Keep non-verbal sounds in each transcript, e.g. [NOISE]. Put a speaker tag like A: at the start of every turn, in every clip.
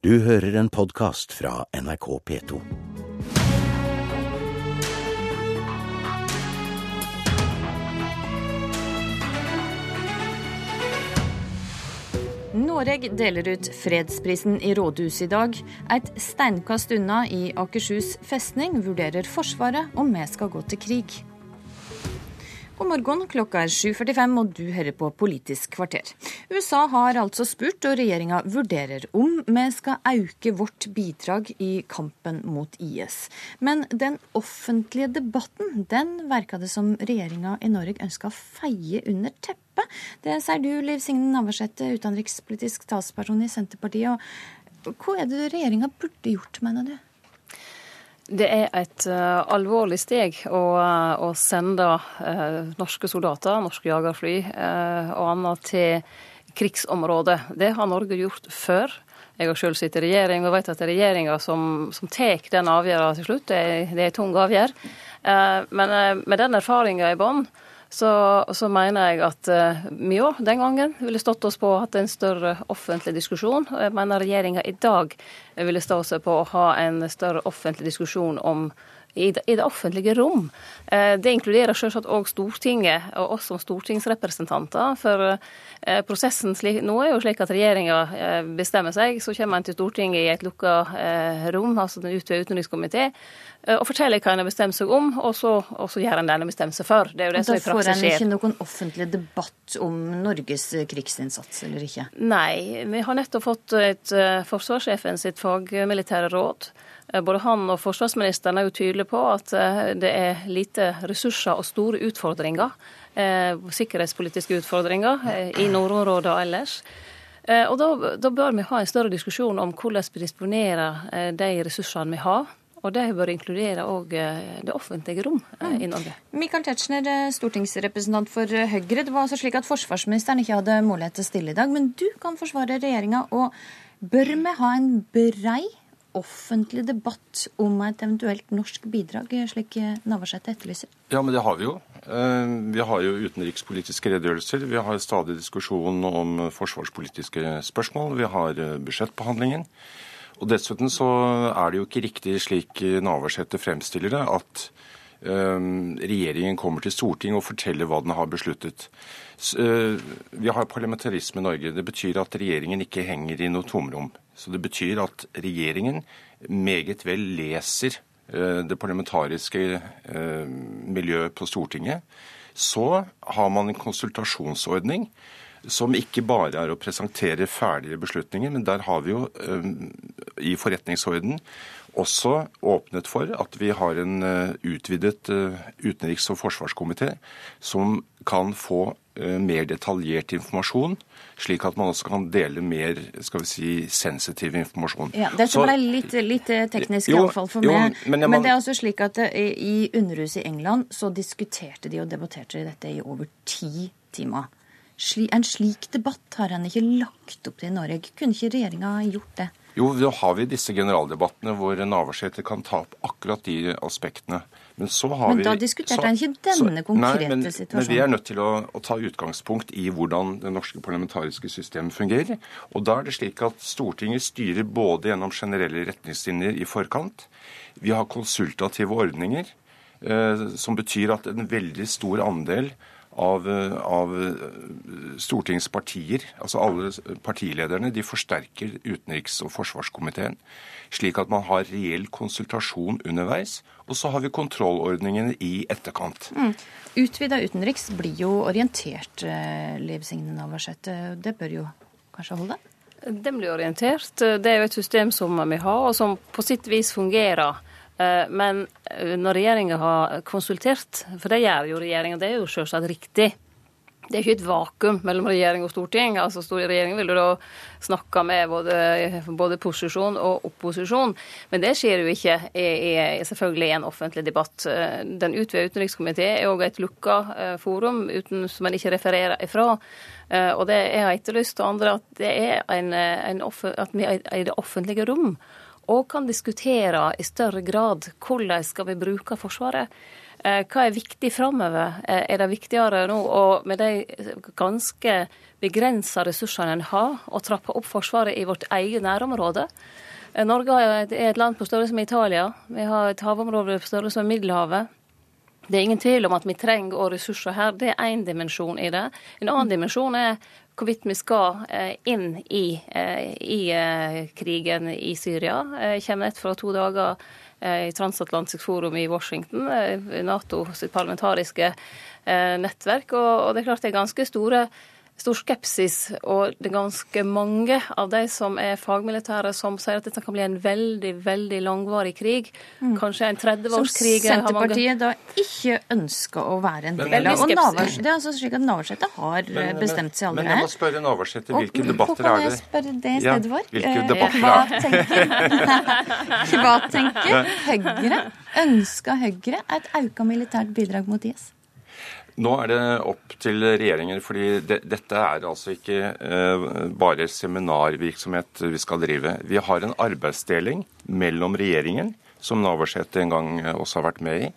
A: Du hører en podkast fra NRK P2.
B: Noreg deler ut fredsprisen i rådhuset i dag. Et steinkast unna i Akershus festning vurderer Forsvaret om vi skal gå til krig. God morgen, klokka er 7.45 og du hører på Politisk kvarter. USA har altså spurt, og regjeringa vurderer om vi skal øke vårt bidrag i kampen mot IS. Men den offentlige debatten, den verka det som regjeringa i Norge ønska å feie under teppet. Det sier du, Liv Signe Navarsete, utenrikspolitisk talsperson i Senterpartiet. Og hva er det regjeringa burde gjort, mener du?
C: Det er et uh, alvorlig steg å, uh, å sende uh, norske soldater, norske jagerfly og annet til krigsområdet. Det har Norge gjort før. Jeg har sjøl sittet i regjering og vet at det er regjeringa som, som tar den avgjørelsen til slutt. Det er, det er tung avgjørelse. Men med den erfaringa i bånn så, så, mener jeg at uh, vi òg den gangen ville stått oss på å ha en større offentlig diskusjon. Og jeg mener regjeringa i dag ville stå seg på å ha en større offentlig diskusjon om i det, i det offentlige rom. Uh, det inkluderer selvsagt òg Stortinget og oss som stortingsrepresentanter. For uh, prosessen slik, nå er jo slik at regjeringa bestemmer seg, så kommer en til Stortinget i et lukka rom, altså den utvidede utenrikskomité. Eh, og forteller hva en har bestemt seg om, og så, og så gjør en det en har bestemt seg for. Det er jo det
B: som
C: i praksis
B: skjer. Da får en ikke noen offentlig debatt om Norges eh, krigsinnsats, eller ikke?
C: Nei, vi har nettopp fått et forsvarssjefen sitt fagmilitære råd. Både han og forsvarsministeren er jo tydelige på at det er lite ressurser og store utfordringer, sikkerhetspolitiske utfordringer, i nordområdet og ellers. Og da, da, bør vi ha en større diskusjon om hvordan vi disponerer de ressursene vi har. Og det bør inkludere òg eh, det offentlige rom eh, i Norge.
B: Michael Tetzschner, eh, stortingsrepresentant for Høyre. Det var altså slik at forsvarsministeren ikke hadde mulighet til å stille i dag, men du kan forsvare regjeringa. Og bør vi ha en brei offentlig debatt om et eventuelt norsk bidrag, slik Navarsete etterlyser?
D: Ja, men det har vi jo. Vi har jo utenrikspolitiske redegjørelser. Vi har stadig diskusjon om forsvarspolitiske spørsmål. Vi har budsjettbehandlingen. Og Dessuten så er det jo ikke riktig slik Navarsete fremstiller det, at um, regjeringen kommer til Stortinget og forteller hva den har besluttet. Vi har parlamentarisme i Norge. Det betyr at regjeringen ikke henger i noe tomrom. Så det betyr at regjeringen meget vel leser uh, det parlamentariske uh, miljøet på Stortinget. Så har man en konsultasjonsordning som ikke bare er å presentere ferdige beslutninger, men der har vi jo eh, i forretningsorden også åpnet for at vi har en eh, utvidet eh, utenriks- og forsvarskomité som kan få mer detaljert informasjon, slik at man også kan dele mer skal vi si, sensitiv informasjon.
B: Ja, Dette ble litt, litt teknisk, iallfall for jo, meg. Men, men, det er altså slik at i Underhuset i England så diskuterte de og debatterte dette i over ti timer. En slik debatt har en ikke lagt opp til i Norge. Kunne ikke regjeringa gjort det?
D: Jo, da har vi disse generaldebattene hvor Navarsete kan ta opp akkurat de aspektene.
B: Men, så har men da diskuterte han ikke denne så, konkrete nei, men, situasjonen.
D: Men vi er nødt til å, å, ta utgangspunkt i hvordan det norske parlamentariske systemet fungerer. Og da er det slik at Stortinget styrer både gjennom generelle retningslinjer i forkant. Vi har konsultative ordninger, eh, som betyr at en veldig stor andel av, av stortingspartier, altså alle partilederne, de forsterker utenriks- og forsvarskomiteen. Slik at man har reell konsultasjon underveis. Og så har vi kontrollordningene i etterkant. Mm.
B: Utvida utenriks blir jo orientert, eh, Liv Signe Navarsete. Det bør jo kanskje holde?
C: Den blir orientert. Det er jo et system som vi har, og som på sitt vis fungerer. Eh, men eh, når regjeringa har konsultert, for det gjør jo regjeringa, det er jo selvsagt riktig. Det er ikke et vakuum mellom regjering og storting. altså Regjeringen vil jo da snakke med både, både, posisjon og opposisjon. Men det skjer jo ikke i, selvfølgelig i en offentlig debatt. Eh, den utvida utenrikskomité er òg et lukka forum uten, som en ikke refererer ifra. Og det jeg har etterlyst til andre, at, det er en, en at vi er i det offentlige rom og kan diskutere i større grad hvordan skal vi bruke Forsvaret. Hva er viktig framover? Er det viktigere nå, å med de ganske begrensa ressursene en har, å trappe opp Forsvaret i vårt eget nærområde? Norge er et land på størrelse med Italia. Vi har et havområde på størrelse med Middelhavet. Det er ingen tvil om at vi trenger ressurser her. Det er én dimensjon i det. En annen dimensjon er hvorvidt vi skal eh, inn i, eh, i eh, krigen i Syria. Jeg kommer nett fra to dager i Transatlantisk forum i Washington, NATO sitt parlamentariske nettverk. Og det er klart det er ganske store stor skepsis, og det er ganske mange av de som er fagmilitære, som sier at dette kan bli en veldig, veldig langvarig krig. Mm. Kanskje en 30-årskrig.
B: Som Senterpartiet da ikke ønsker å være en del av. Og Navarsete, det er altså slik at Navarsete har men, men, bestemt seg allerede.
D: Men jeg må spørre Navarsete, hvilke og, debatter er det?
B: Kan jeg spørre det i stedet for?
D: Ja, hvilke debatter [LAUGHS] Hva
B: tenker, hva tenker Høyre? Ønsker Høyre et auka militært bidrag mot IS?
D: Nå er det opp til regjeringer, fordi det, dette er altså ikke eh, bare seminarvirksomhet vi skal drive. Vi har en arbeidsdeling mellom regjeringen, som Navarsete en gang også har vært med i,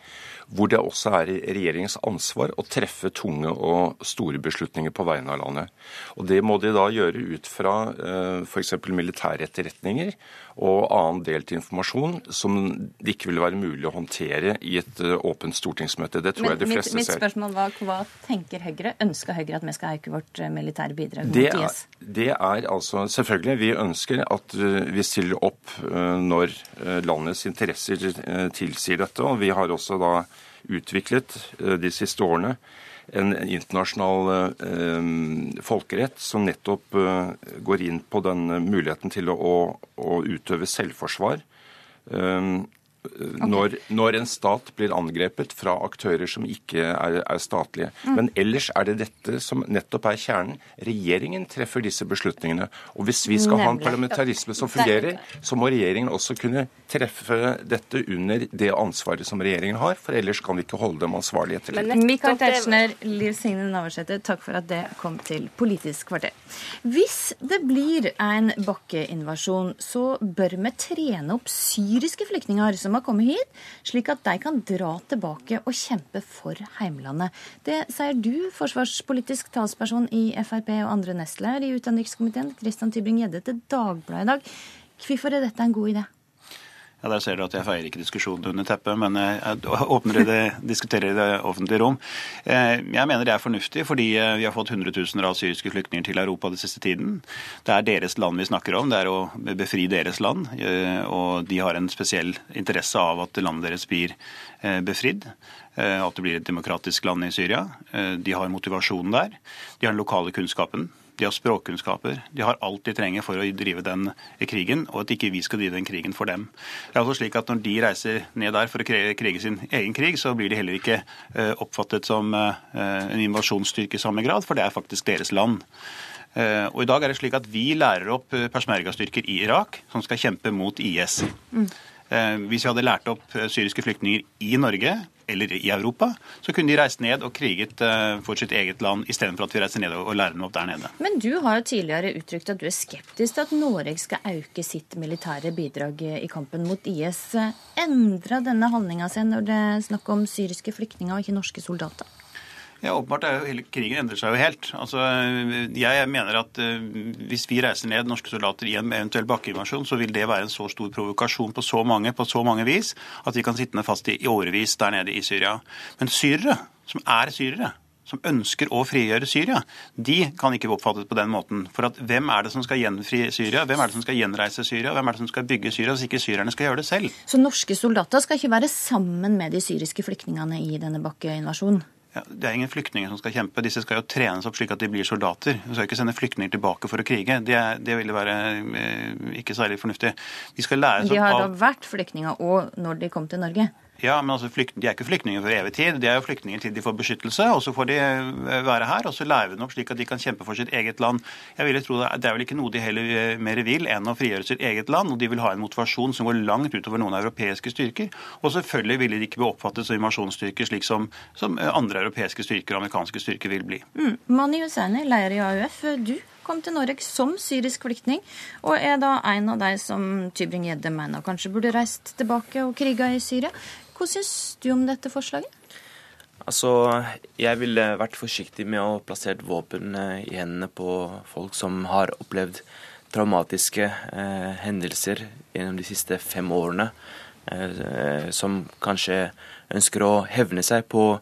D: hvor det også er regjeringens ansvar å treffe tunge og store beslutninger på vegne av landet. Og Det må de da gjøre ut fra eh, f.eks. militære etterretninger og annen delt informasjon som det ikke vil være mulig å håndtere i et eh, åpent stortingsmøte. Det tror Men, jeg de fleste
B: mitt,
D: ser.
B: Mitt spørsmål var hva tenker Høyre? Ønsker Høyre at vi skal øke vårt eh, militære bidrag mot IS?
D: Det er altså selvfølgelig Vi ønsker at vi stiller opp når landets interesser tilsier dette. og vi har også da utviklet eh, de siste årene en internasjonal eh, folkerett som nettopp eh, går inn på den muligheten til å, å utøve selvforsvar. Okay. Når, når, en stat blir angrepet fra aktører som ikke er, er statlige. Mm. Men ellers er det dette som nettopp er kjernen. Regjeringen treffer disse beslutningene. Og hvis vi skal Nemlig. ha en parlamentarisme som fungerer, så må regjeringen også kunne treffe dette under det ansvaret som regjeringen har, for ellers kan vi ikke holde dem ansvarlige etter det.
B: Michael Tetzschner, Liv Signe Navarsete, takk for at det kom til Politisk kvarter. Hvis det blir en bakkeinvasjon, så bør vi trene opp syriske flyktninger som som har kommet hit, slik at de kan dra tilbake og kjempe for heimlandet. Det sier du, forsvarspolitisk talsperson i Frp og andre nestleder i utenrikskomiteen, Christian Tybring-Gjedde, til Dagbladet i dag. Hvorfor er dette en god idé?
E: Ja, Der ser du at jeg feier ikke diskusjonen under teppet, men jeg åpner det, diskuterer i det offentlige rom. Eh, jeg mener det er fornuftig, fordi eh, vi har fått hundretusener av syriske flyktninger til Europa den siste tiden. Det er deres land vi snakker om, det er å befri deres land. Eh, og de har en spesiell interesse av at landet deres blir befridd. At det blir et demokratisk land i Syria. De har motivasjonen der. De har den lokale kunnskapen de har språkkunnskaper. De har alt de trenger for å drive den krigen, og at ikke vi skal drive den krigen for dem. Det er altså slik at Når de reiser ned der for å krige sin egen krig, så blir de heller ikke eh, oppfattet som eh, en invasjonsstyrke i samme grad, for det er faktisk deres land. Eh, og i dag er det slik at Vi lærer opp persmergastyrker i Irak som skal kjempe mot IS. Mm. Hvis vi hadde lært opp syriske flyktninger i Norge, eller i Europa, så kunne de reist ned og kriget eh, for sitt eget land istedenfor at vi reiser ned og lærer dem opp der nede.
B: Men du har jo tidligere uttrykt at du er skeptisk til at Norge skal øke sitt militære bidrag i kampen mot IS. Endra denne handlinga seg når det er snakk om syriske flyktninger og ikke norske soldater?
E: Ja, åpenbart er jo hele Krigen endrer seg jo helt. Altså, jeg mener at uh, Hvis vi reiser ned norske soldater i en eventuell bakkeinvasjon, så vil det være en så stor provokasjon på så mange på så mange vis at vi kan sitte ned fast i, i årevis der nede i Syria. Men syrere, som er syrere, som ønsker å frigjøre Syria, de kan ikke bli oppfattet på den måten. For at hvem er det som skal gjenfri Syria, hvem er det som skal gjenreise Syria, hvem er det som skal bygge Syria, hvis ikke syrerne skal gjøre det selv?
B: Så norske soldater skal ikke være sammen med de syriske flyktningene i denne bakkeinvasjonen?
E: Ja, det er ingen flyktninger som skal kjempe. Disse skal jo trenes opp slik at de blir soldater. Vi skal ikke sende flyktninger tilbake for å krige. Det, det ville være eh, ikke særlig fornuftig.
B: De skal læres opp av De har da vært flyktninger òg når de kom til Norge?
E: Ja, men altså, De er ikke flyktninger for evig tid. De er jo flyktninger til de får beskyttelse. og Så får de eh, være her, og så lærer vi dem opp slik at de kan kjempe for sitt eget land. Jeg vil tro Det er vel ikke noe de heller eh, mer vil enn å frigjøre sitt eget land. og De vil ha en motivasjon som går langt utover noen europeiske styrker. Og selvfølgelig ville de ikke bli oppfattet som invasjonsstyrker slik som, som andre europeiske styrker og amerikanske styrker vil bli.
B: Mm. Mani Hussaini, leder i AUF. Du kom til Norge som syrisk flyktning, og er da en av de som Tybring-Gjedde mener kanskje burde reist tilbake og kriga i Syria. Hva syns du om dette forslaget?
F: Altså, jeg ville vært forsiktig med å plassere våpen eh, i hendene på folk som har opplevd traumatiske eh, hendelser gjennom de siste fem årene. Eh, som kanskje ønsker å hevne seg på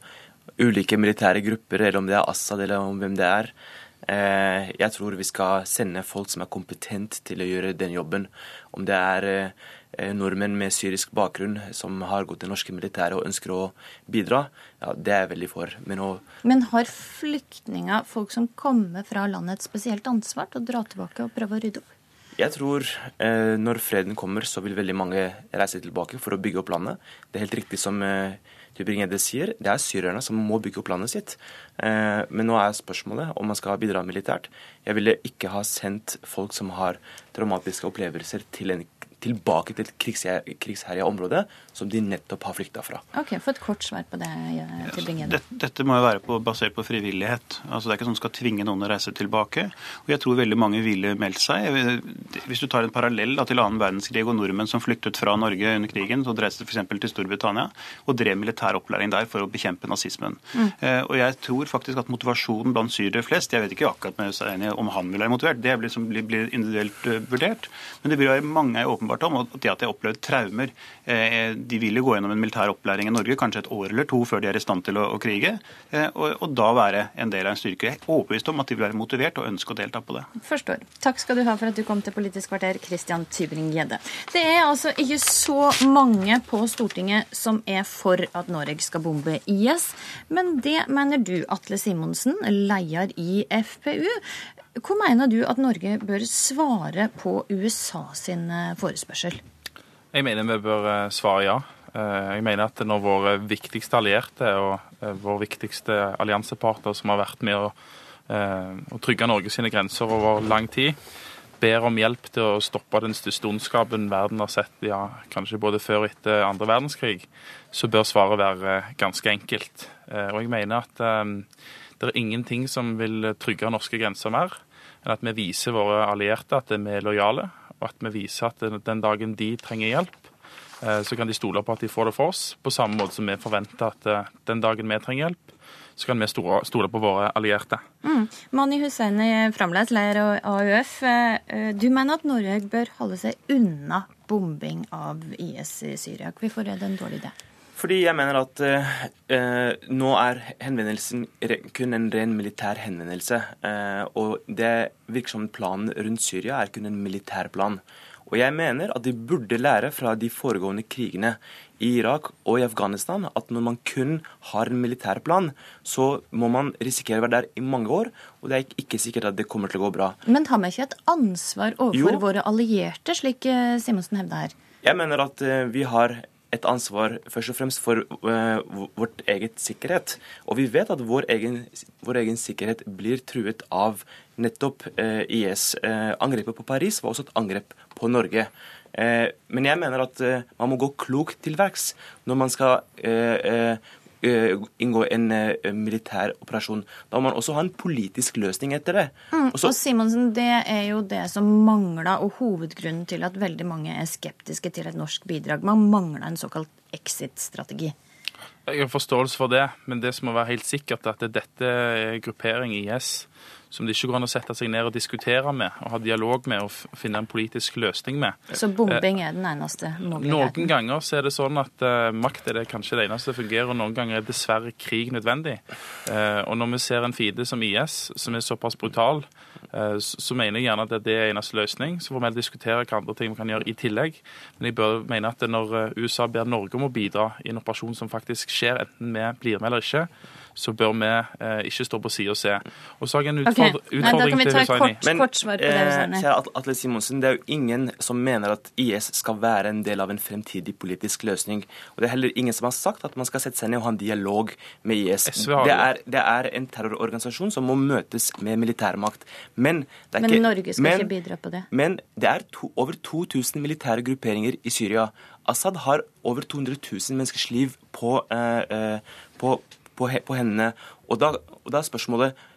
F: ulike militære grupper, eller om det er Assad eller om hvem det er. Eh, jeg tror vi skal sende folk som er kompetent til å gjøre den jobben. Om det er eh, Eh, nordmenn med syrisk bakgrunn som har gått til norske militære og ønsker å bidra, ja, det er jeg veldig for.
B: Men, å... Men har flyktninger, folk som kommer fra landet, et spesielt ansvar til å dra tilbake og prøve å rydde opp?
F: Jeg tror eh, når freden kommer, så vil veldig mange reise tilbake for å bygge opp landet. Det er helt riktig som eh, Tybring-Gjedde sier, det er syrerne som må bygge opp landet sitt. Eh, men nå er spørsmålet om man skal bidra militært. Jeg ville ikke ha sendt folk som har traumatiske opplevelser til en tilbake til et krigsherja område som de nettopp har flykta fra.
B: Ok, Få et kort svar på det. til Bringende.
E: Dette, dette må jo være på, basert på frivillighet. Altså Det er ikke sånn at skal tvinge noen å reise tilbake. Og jeg tror veldig mange ville meldt seg. Hvis du tar en parallell da, til annen verdenskrig og nordmenn som flyktet fra Norge under krigen, så reiste f.eks. til Storbritannia og drev militær opplæring der for å bekjempe nazismen. Mm. Eh, og jeg tror faktisk at motivasjonen blant syrere flest Jeg vet ikke akkurat om han vil være motivert, det blir, blir, blir individuelt uh, vurdert. Men det blir mange er åpenbart åpenbart om. Og det at de har opplevd traumer. Eh, de vil jo gå gjennom en militær opplæring i Norge kanskje et år eller to før de er i stand til å, å krige, eh, og, og, da være en del av en styrke. Jeg er overbevist om at de vil være motivert og ønske å delta på det.
B: Forstår. Takk skal du ha for at du kom til Politisk kvarter, Christian Tybring-Gjedde. Det er altså ikke så mange på Stortinget som er for at Norge skal bombe IS, men det mener du, Atle Simonsen, leder i FPU. Hvor mener du at Norge bør svare på USA sin eh, forespørsel?
G: Jeg mener vi bør eh, svare ja. Eh, jeg mener at når våre viktigste allierte og vår viktigste alliansepartner som har vært med å, å trygge Norge sine grenser over lang tid, ber om hjelp til å stoppe den største ondskapen verden har sett, ja, kanskje både før og etter andre verdenskrig, så bør svaret være ganske enkelt. Og jeg mener at det er ingenting som vil trygge norske grenser mer enn at vi viser våre allierte at vi er lojale, og at vi viser at den dagen de trenger hjelp, eh, så kan de stole på at de får det for oss, på samme måte som vi forventer at eh, den dagen vi trenger hjelp, så kan vi stole på våre allierte.
B: Mm. Mani Hussaini, fremdeles leder av AUF. Eh, du mener at Norge bør holde seg unna bombing av IS i Syria. Hvorfor er det en dårlig idé?
F: Fordi jeg mener at eh, eh, nå er henvendelsen kun en ren militær henvendelse. Eh, og det virker som planen rundt Syria er kun en militær plan. Og jeg mener at de burde lære fra de foregående krigene i Irak og i Afghanistan at når man kun har en militær plan, så må man risikere å være der i mange år, og det er ikke sikkert at det kommer til å gå bra.
B: Men har vi ikke et ansvar overfor jo. våre allierte, slik eh, Simonsen hevder her?
F: Jeg mener at eh, vi har et ansvar først og fremst for uh, vårt eget sikkerhet. Og vi vet at vår egen, vår egen sikkerhet blir truet av nettopp uh, IS. Uh, angrepet på Paris var også et angrep på Norge. men jeg mener at man må gå klokt til verks når man skal inngå en eh, militær operasjon. Da må man også ha en politisk løsning etter det.
B: Mm, også, og Simonsen, Det er jo det som mangler, og hovedgrunnen til at veldig mange er skeptiske til et norsk bidrag. Man mangler en såkalt exit-strategi.
G: Jeg har forståelse for det, men det som må være helt sikkert, er at dette er gruppering IS som det ikke går an å sette seg ned og diskutere med og ha dialog med og finne en politisk løsning med.
B: Så bombing er den eneste muligheten?
G: Noen ganger så er det sånn at uh, makt er det kanskje det eneste som fungerer, og noen ganger er dessverre krig nødvendig. Uh, og når vi ser en fiende som IS, som er såpass brutal, så mener jeg gjerne at det er eneste løsning. Så får vi diskutere hva andre ting vi kan gjøre i tillegg. Men jeg bør mene at når USA ber Norge om å bidra i en operasjon som faktisk skjer, enten vi blir med eller ikke, så bør vi eh, ikke stå på sida og se. Og så har jeg en utfordring, okay. Nei, da kan vi ta
B: kort, kort svar på det,
F: Husseini. Eh, kjære Atle Simonsen, det er jo ingen som mener at IS skal være en del av en fremtidig politisk løsning. Og det er heller ingen som har sagt at man skal sette seg ned og ha en dialog med IS. Det er, det er, en terrororganisasjon som må møtes med militærmakt. Men,
B: men ikke, Norge skal men, ikke bidra på det?
F: Men det er to, over 2000 militære grupperinger i Syria. Assad har over 200 000 menneskers liv på, eh, eh på på, på hendene. Og da, og da er spørsmålet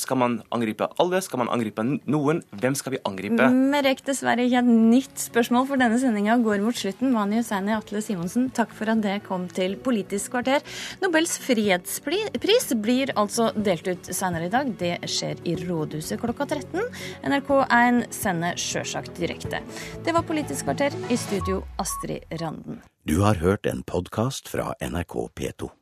F: skal man angripe alle? Skal man angripe noen? Hvem skal vi angripe?
B: Vi rekker dessverre ikke et nytt spørsmål, for denne sendinga går mot slutten. Mani Hussaini Atle Simonsen, takk for at det kom til Politisk kvarter. Nobels fredspris blir altså delt ut senere i dag. Det skjer i Rådhuset klokka 13. NRK1 sender sjølsagt direkte. Det var Politisk kvarter. I studio Astrid Randen.
A: Du har hørt en podkast fra NRK P2.